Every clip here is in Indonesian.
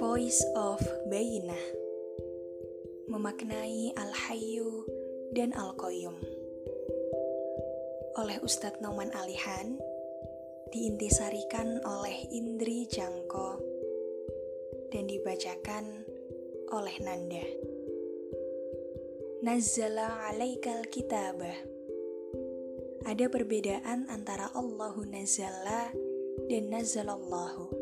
Voice of Bayinah Memaknai Al-Hayyu dan Al-Qayyum. Oleh Ustadz Noman Alihan Diintisarikan oleh Indri Jangko Dan dibacakan oleh Nanda. Nazzala alaikal kitabah Ada perbedaan antara Allahu Nazzala dan Nazzalallahu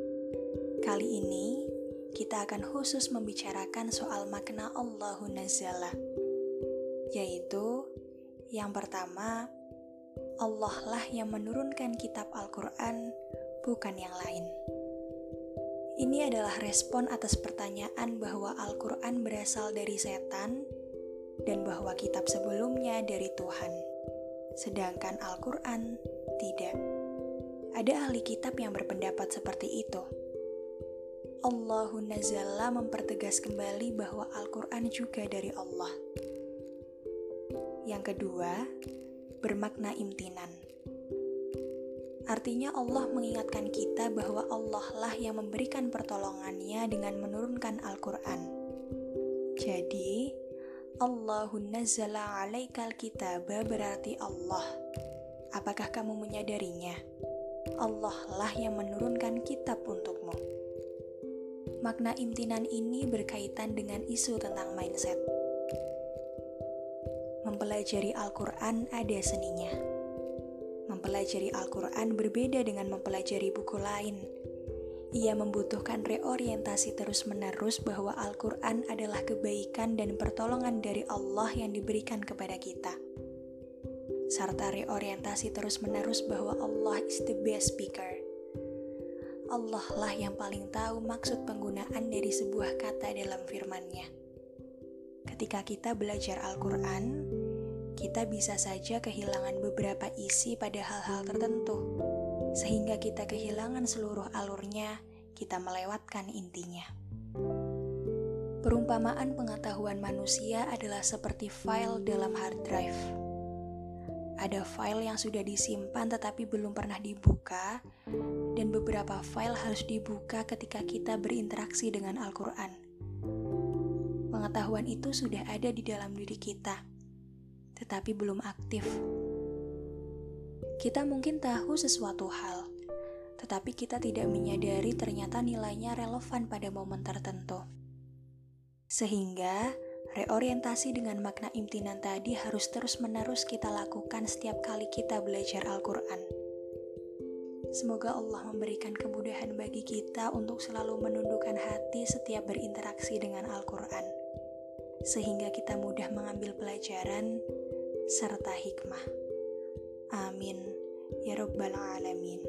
Kali ini kita akan khusus membicarakan soal makna Allahu Nazzala, yaitu yang pertama, Allah lah yang menurunkan kitab Al-Quran, bukan yang lain. Ini adalah respon atas pertanyaan bahwa Al-Quran berasal dari setan dan bahwa kitab sebelumnya dari Tuhan, sedangkan Al-Quran tidak. Ada ahli kitab yang berpendapat seperti itu Allahu Nazala mempertegas kembali bahwa Al-Quran juga dari Allah. Yang kedua, bermakna imtinan. Artinya Allah mengingatkan kita bahwa Allah lah yang memberikan pertolongannya dengan menurunkan Al-Quran. Jadi, Allahu nazzala alaikal kitaba berarti Allah. Apakah kamu menyadarinya? Allah lah yang menurunkan kitab untukmu. Makna imtinan ini berkaitan dengan isu tentang mindset. Mempelajari Al-Quran ada seninya. Mempelajari Al-Quran berbeda dengan mempelajari buku lain. Ia membutuhkan reorientasi terus-menerus bahwa Al-Quran adalah kebaikan dan pertolongan dari Allah yang diberikan kepada kita. Serta reorientasi terus-menerus bahwa Allah is the best speaker Allah lah yang paling tahu maksud penggunaan dari sebuah kata dalam firman-Nya. Ketika kita belajar Al-Quran, kita bisa saja kehilangan beberapa isi pada hal-hal tertentu, sehingga kita kehilangan seluruh alurnya, kita melewatkan intinya. Perumpamaan pengetahuan manusia adalah seperti file dalam hard drive. Ada file yang sudah disimpan tetapi belum pernah dibuka, dan beberapa file harus dibuka ketika kita berinteraksi dengan Al-Quran. Pengetahuan itu sudah ada di dalam diri kita, tetapi belum aktif. Kita mungkin tahu sesuatu hal, tetapi kita tidak menyadari ternyata nilainya relevan pada momen tertentu. Sehingga, reorientasi dengan makna imtinan tadi harus terus-menerus kita lakukan setiap kali kita belajar Al-Quran. Semoga Allah memberikan kemudahan bagi kita untuk selalu menundukkan hati setiap berinteraksi dengan Al-Quran, sehingga kita mudah mengambil pelajaran serta hikmah. Amin. Ya Rabbal Alamin.